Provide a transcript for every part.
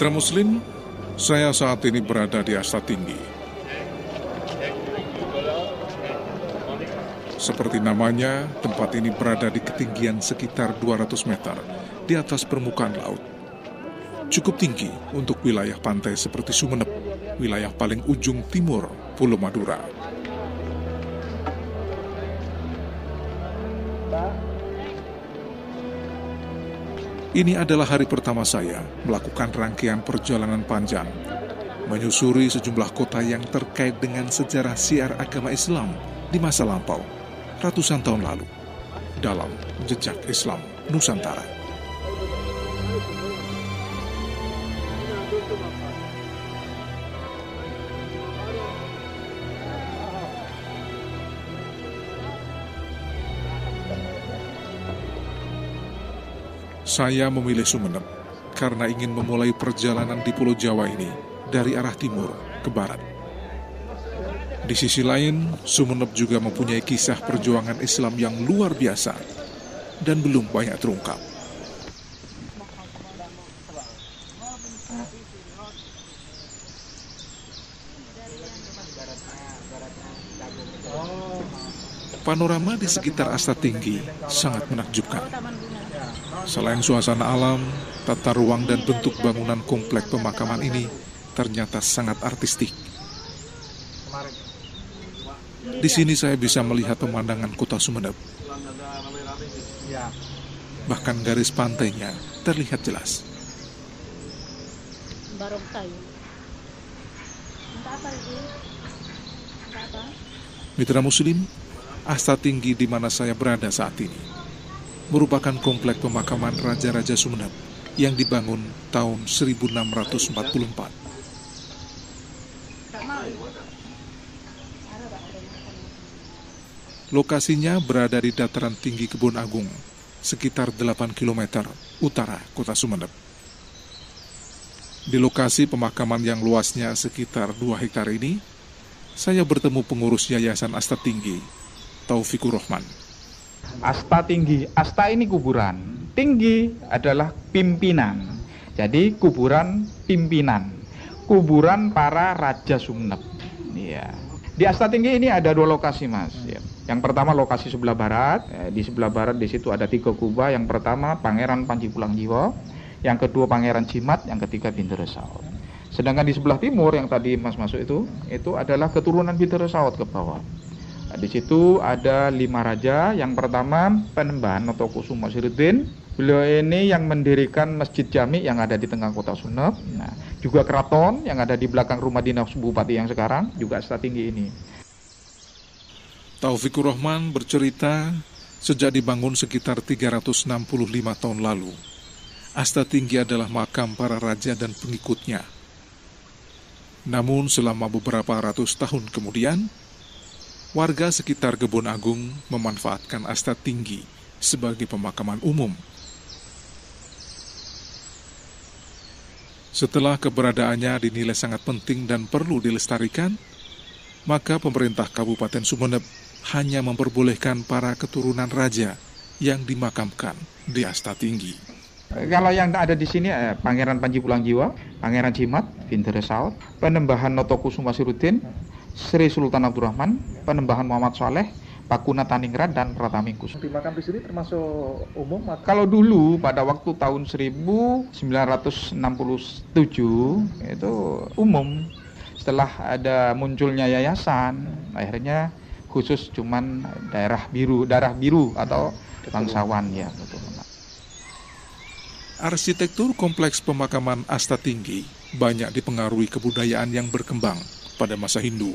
Mitra Muslim, saya saat ini berada di Asta Tinggi. Seperti namanya, tempat ini berada di ketinggian sekitar 200 meter di atas permukaan laut. Cukup tinggi untuk wilayah pantai seperti Sumeneb, wilayah paling ujung timur Pulau Madura. Ini adalah hari pertama saya melakukan rangkaian perjalanan panjang, menyusuri sejumlah kota yang terkait dengan sejarah siar agama Islam di masa lampau, ratusan tahun lalu, dalam jejak Islam Nusantara. Saya memilih Sumeneb karena ingin memulai perjalanan di Pulau Jawa ini dari arah timur ke barat. Di sisi lain, Sumeneb juga mempunyai kisah perjuangan Islam yang luar biasa dan belum banyak terungkap. Panorama di sekitar Asta Tinggi sangat menakjubkan. Selain suasana alam, tata ruang dan bentuk bangunan komplek pemakaman ini ternyata sangat artistik. Di sini saya bisa melihat pemandangan kota Sumeneb. Bahkan garis pantainya terlihat jelas. Mitra Muslim, asta tinggi di mana saya berada saat ini merupakan komplek pemakaman Raja-Raja Sumeneb yang dibangun tahun 1644. Lokasinya berada di dataran tinggi Kebun Agung, sekitar 8 km utara kota Sumeneb. Di lokasi pemakaman yang luasnya sekitar 2 hektar ini, saya bertemu pengurus Yayasan Asta Tinggi, Taufikur Rohman. Asta tinggi, asta ini kuburan. Tinggi adalah pimpinan. Jadi kuburan pimpinan. Kuburan para raja Sumeneb. Iya. Di Asta Tinggi ini ada dua lokasi, Mas. Ya. Yang pertama lokasi sebelah barat. Ya, di sebelah barat di situ ada tiga kubah. Yang pertama Pangeran Panji Pulang Jiwa, yang kedua Pangeran Cimat, yang ketiga Bintara Saud. Sedangkan di sebelah timur yang tadi Mas masuk itu, itu adalah keturunan Bintara Saud ke bawah. Nah, di situ ada lima raja. Yang pertama Penembahan atau Kusuma Siruddin. Beliau ini yang mendirikan Masjid Jami yang ada di tengah kota Sunep. Nah, juga keraton yang ada di belakang rumah dinas bupati yang sekarang juga asta tinggi ini. Taufikur Rahman bercerita sejak dibangun sekitar 365 tahun lalu. Asta Tinggi adalah makam para raja dan pengikutnya. Namun selama beberapa ratus tahun kemudian, warga sekitar Kebun Agung memanfaatkan asta tinggi sebagai pemakaman umum. Setelah keberadaannya dinilai sangat penting dan perlu dilestarikan, maka pemerintah Kabupaten Sumeneb hanya memperbolehkan para keturunan raja yang dimakamkan di asta tinggi. Kalau yang ada di sini eh, Pangeran Panji Pulang Jiwa, Pangeran Cimat, Bintere Saud, Penembahan Notokusuma Sirudin, Sri Sultan Abdurrahman, Penembahan Muhammad Saleh, Pakuna Taningrat dan Pratamingkus. Di makam di sini termasuk umum? Atau? Kalau dulu pada waktu tahun 1967 itu umum. Setelah ada munculnya yayasan, akhirnya khusus cuman daerah biru, darah biru atau bangsawan ya. Betul. Arsitektur kompleks pemakaman Asta Tinggi banyak dipengaruhi kebudayaan yang berkembang pada masa Hindu.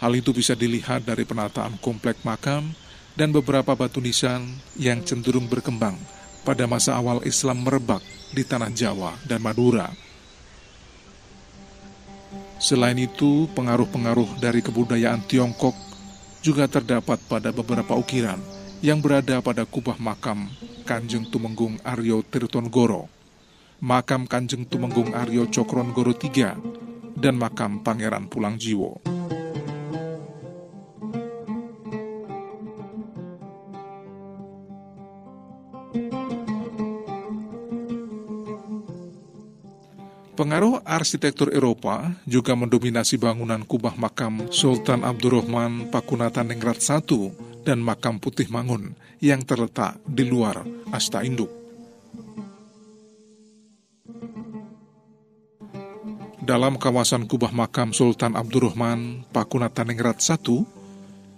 Hal itu bisa dilihat dari penataan komplek makam dan beberapa batu nisan yang cenderung berkembang pada masa awal Islam merebak di tanah Jawa dan Madura. Selain itu, pengaruh-pengaruh dari kebudayaan Tiongkok juga terdapat pada beberapa ukiran yang berada pada kubah makam Kanjeng Tumenggung Aryo Tirtonggoro, makam Kanjeng Tumenggung Aryo Cokronggoro III, dan makam Pangeran Pulang Jiwo. Pengaruh arsitektur Eropa juga mendominasi bangunan kubah makam Sultan Abdurrahman Pakunatan Ningrat I dan makam Putih Mangun yang terletak di luar Asta Induk. Dalam kawasan kubah makam Sultan Abdurrahman Pakunatan Ningrat I,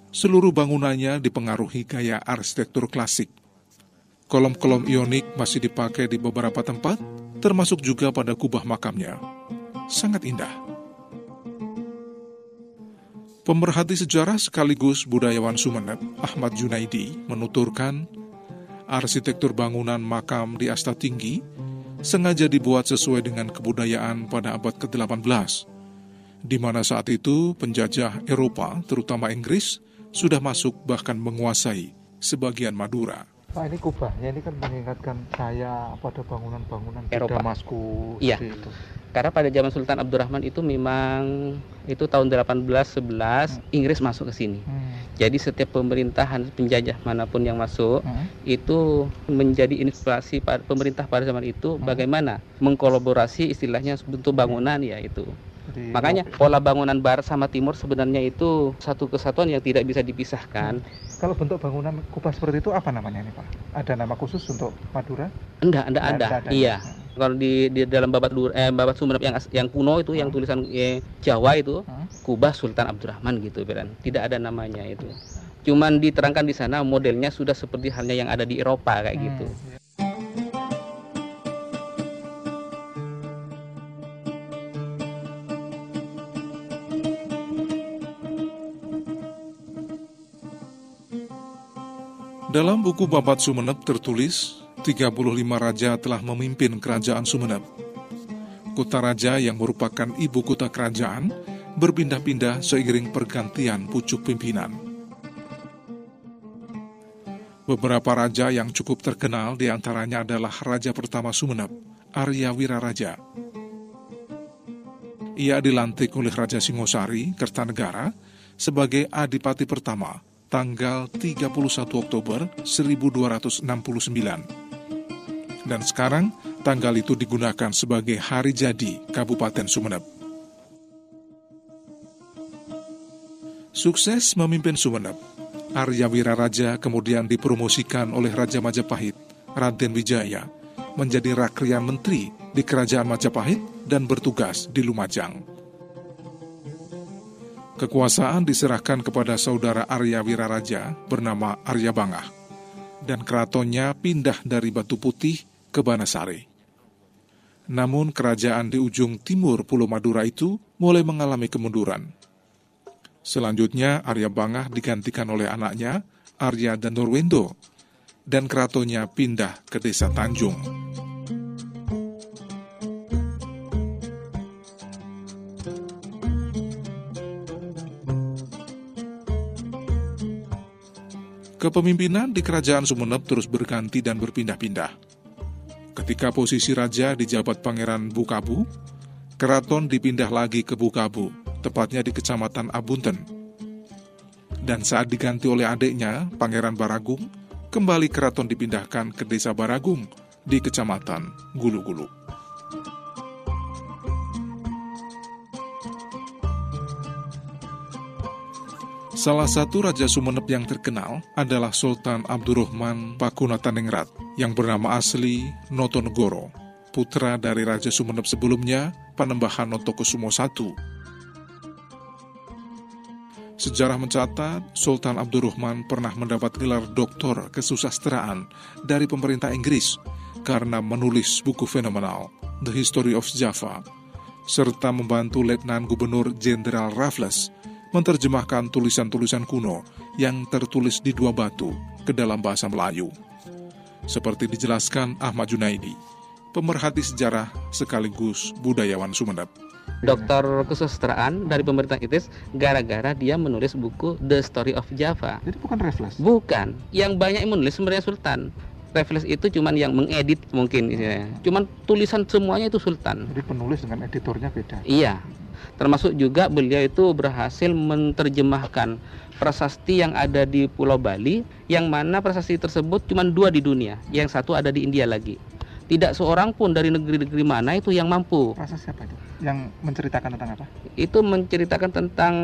seluruh bangunannya dipengaruhi gaya arsitektur klasik. Kolom-kolom ionik masih dipakai di beberapa tempat, termasuk juga pada kubah makamnya. Sangat indah. Pemerhati sejarah sekaligus budayawan Sumeneb, Ahmad Junaidi, menuturkan arsitektur bangunan makam di Asta Tinggi sengaja dibuat sesuai dengan kebudayaan pada abad ke-18, di mana saat itu penjajah Eropa, terutama Inggris, sudah masuk bahkan menguasai sebagian Madura. Pak ini kubahnya ini kan mengingatkan saya pada bangunan-bangunan Eropa. Damaskus Iya. itu. Karena pada zaman Sultan Abdurrahman itu memang itu tahun 1811 Inggris masuk ke sini. Hmm. Jadi setiap pemerintahan penjajah mana pun yang masuk Hmm. itu menjadi inspirasi pada pemerintah pada zaman itu Hmm. bagaimana mengkolaborasi istilahnya bentuk bangunan ya itu. Jadi, Makanya pola bangunan barat sama timur sebenarnya itu satu kesatuan yang tidak bisa dipisahkan. kalau bentuk bangunan kubah seperti itu apa namanya ini Pak? Ada nama khusus untuk Madura? Enggak, enggak ada. Ada. Iya. Kalau di, di dalam babat Dur, eh, babat Sumeneb yang yang kuno itu yang Hmm. tulisan eh, Jawa itu Hmm. Kubah Sultan Abdurrahman gitu Beran. Tidak ada namanya itu. Cuman diterangkan di sana modelnya sudah seperti halnya yang ada di Eropa kayak Hmm. gitu. Dalam buku Babat Sumeneb tertulis, 35 raja telah memimpin kerajaan Sumeneb. Kota raja yang merupakan ibu kota kerajaan berpindah-pindah seiring pergantian pucuk pimpinan. Beberapa raja yang cukup terkenal di antaranya adalah Raja pertama Sumeneb, Arya Wiraraja. Ia dilantik oleh Raja Singosari, Kertanegara, sebagai Adipati pertama tanggal 31 Oktober 1269. Dan sekarang tanggal itu digunakan sebagai hari jadi Kabupaten Sumeneb. Sukses memimpin Sumeneb, Arya Wiraraja kemudian dipromosikan oleh Raja Majapahit, Raden Wijaya, menjadi Rakrian Menteri di Kerajaan Majapahit dan bertugas di Lumajang. Kekuasaan diserahkan kepada saudara Arya Wiraraja bernama Arya Bangah, dan keratonnya pindah dari Batu Putih ke Banasari. Namun kerajaan di ujung timur Pulau Madura itu mulai mengalami kemunduran. Selanjutnya Arya Bangah digantikan oleh anaknya Arya dan Norwendo, dan keratonnya pindah ke desa Tanjung. Kepemimpinan di kerajaan Sumeneb terus berganti dan berpindah-pindah. Ketika posisi raja dijabat Pangeran Bukabu, keraton dipindah lagi ke Bukabu, tepatnya di Kecamatan Abunten. Dan saat diganti oleh adiknya, Pangeran Baragung, kembali keraton dipindahkan ke Desa Baragung di Kecamatan Gulu-Gulu. Salah satu Raja Sumeneb yang terkenal adalah Sultan Abdurrahman Pakunataningrat yang bernama asli Notonegoro, putra dari Raja Sumeneb sebelumnya, Panembahan Notokusumo I. Sejarah mencatat, Sultan Abdurrahman pernah mendapat gelar doktor kesusastraan dari pemerintah Inggris karena menulis buku fenomenal, The History of Java, serta membantu Letnan Gubernur Jenderal Raffles menerjemahkan tulisan-tulisan kuno yang tertulis di dua batu ke dalam bahasa Melayu. Seperti dijelaskan Ahmad Junaidi, pemerhati sejarah sekaligus budayawan Sumeneb. Dokter kesusastraan dari pemerintah Inggris gara-gara dia menulis buku The Story of Java. Jadi bukan reflex. Bukan, yang banyak yang menulis sebenarnya Sultan. Raffles itu cuman yang mengedit mungkin istilahnya. Cuman tulisan semuanya itu Sultan. Jadi penulis dengan editornya beda. Iya. Termasuk juga beliau itu berhasil menerjemahkan prasasti yang ada di Pulau Bali yang mana prasasti tersebut cuma dua di dunia. Yang satu ada di India lagi. Tidak seorang pun dari negeri-negeri mana itu yang mampu. Prasasti siapa itu? Yang menceritakan tentang apa? Itu menceritakan tentang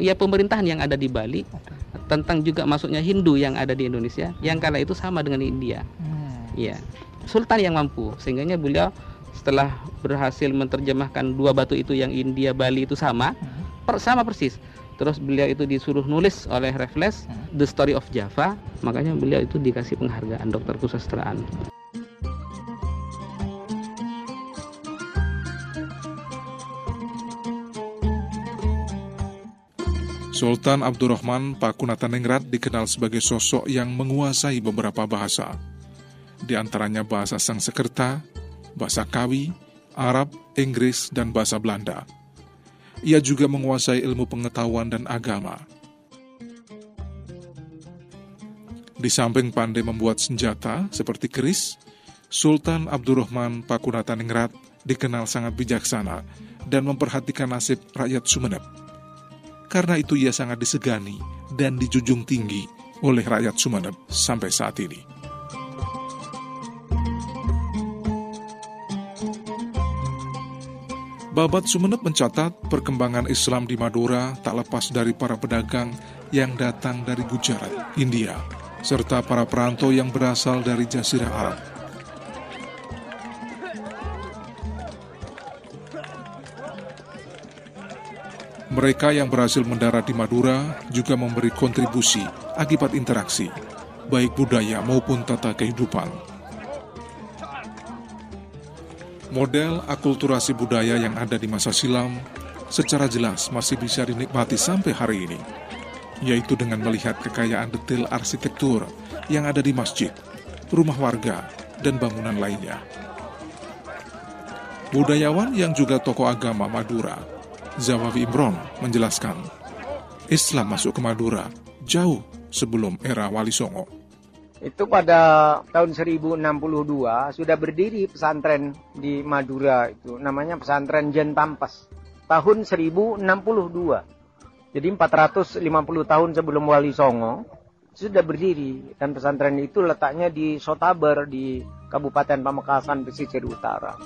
ya pemerintahan yang ada di Bali, Oke. tentang juga masuknya Hindu yang ada di Indonesia, yang kala itu sama dengan India. Hmm. Iya. Sultan yang mampu, sehingganya beliau setelah berhasil menerjemahkan dua batu itu yang India Bali itu sama, Hmm. per- sama persis. Terus beliau itu disuruh nulis oleh Raffles Hmm. The Story of Java, makanya beliau itu dikasih penghargaan dokter kesusastraan. Sultan Abdurrahman Pakunataningrat dikenal sebagai sosok yang menguasai beberapa bahasa. Di antaranya bahasa Sangsekerta, bahasa Kawi, Arab, Inggris, dan bahasa Belanda. Ia juga menguasai ilmu pengetahuan dan agama. Di samping pandai membuat senjata seperti keris, Sultan Abdurrahman Pakunataningrat dikenal sangat bijaksana dan memperhatikan nasib rakyat Sumeneb. Karena itu ia sangat disegani dan dijunjung tinggi oleh rakyat Sumeneb sampai saat ini. Babat Sumeneb mencatat perkembangan Islam di Madura tak lepas dari para pedagang yang datang dari Gujarat, India, serta para perantau yang berasal dari Jazirah Arab. Mereka yang berhasil mendarat di Madura juga memberi kontribusi akibat interaksi, baik budaya maupun tata kehidupan. Model akulturasi budaya yang ada di masa silam secara jelas masih bisa dinikmati sampai hari ini, yaitu dengan melihat kekayaan detail arsitektur yang ada di masjid, rumah warga, dan bangunan lainnya. Budayawan yang juga tokoh agama Madura, Zawawi Imron menjelaskan, Islam masuk ke Madura jauh sebelum era Wali Songo. Itu pada tahun 1062 sudah berdiri pesantren di Madura itu namanya pesantren Jentampas. Tahun 1062. Jadi 450 tahun sebelum Wali Songo sudah berdiri dan pesantren itu letaknya di Sotaber di Kabupaten Pamekasan pesisir utara.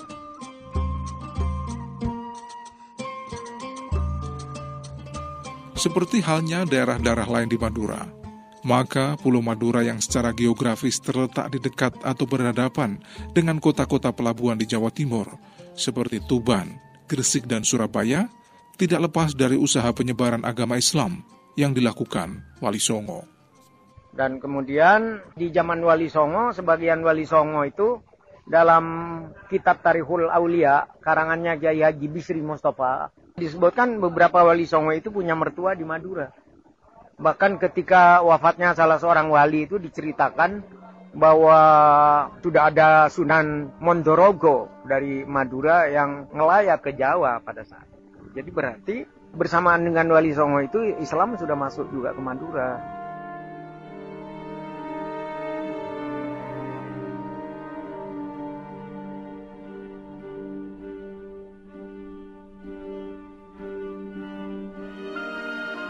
Seperti halnya daerah-daerah lain di Madura, maka Pulau Madura yang secara geografis terletak di dekat atau berhadapan dengan kota-kota pelabuhan di Jawa Timur, seperti Tuban, Gresik, dan Surabaya, tidak lepas dari usaha penyebaran agama Islam yang dilakukan Wali Songo. Dan kemudian di zaman Wali Songo, sebagian Wali Songo itu dalam kitab Tarikhul Aulia, karangannya Kiai Haji Bisri Mustafa, disebutkan beberapa Wali Songo itu punya mertua di Madura. Bahkan ketika wafatnya salah seorang wali itu diceritakan bahwa sudah ada Sunan Mondorogo dari Madura yang ngelayat ke Jawa pada saat itu. Jadi berarti bersamaan dengan Wali Songo itu Islam sudah masuk juga ke Madura.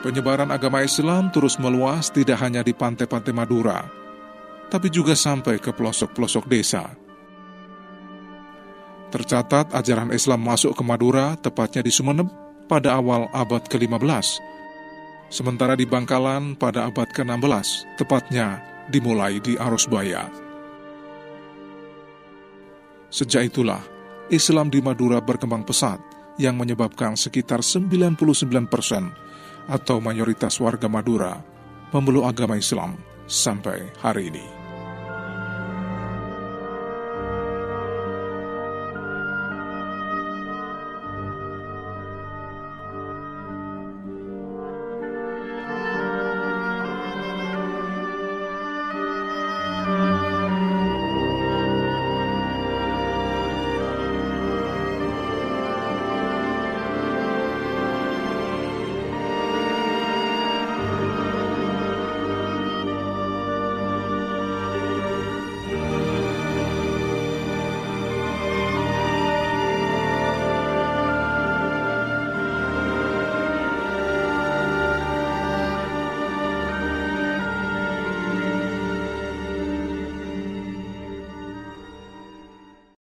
Penyebaran agama Islam terus meluas tidak hanya di pantai-pantai Madura, tapi juga sampai ke pelosok-pelosok desa. Tercatat ajaran Islam masuk ke Madura, tepatnya di Sumeneb, pada awal abad ke-15. Sementara di Bangkalan pada abad ke-16, tepatnya dimulai di Arusbaya. Sejak itulah, Islam di Madura berkembang pesat yang menyebabkan sekitar 99 persen atau mayoritas warga Madura memeluk agama Islam sampai hari ini.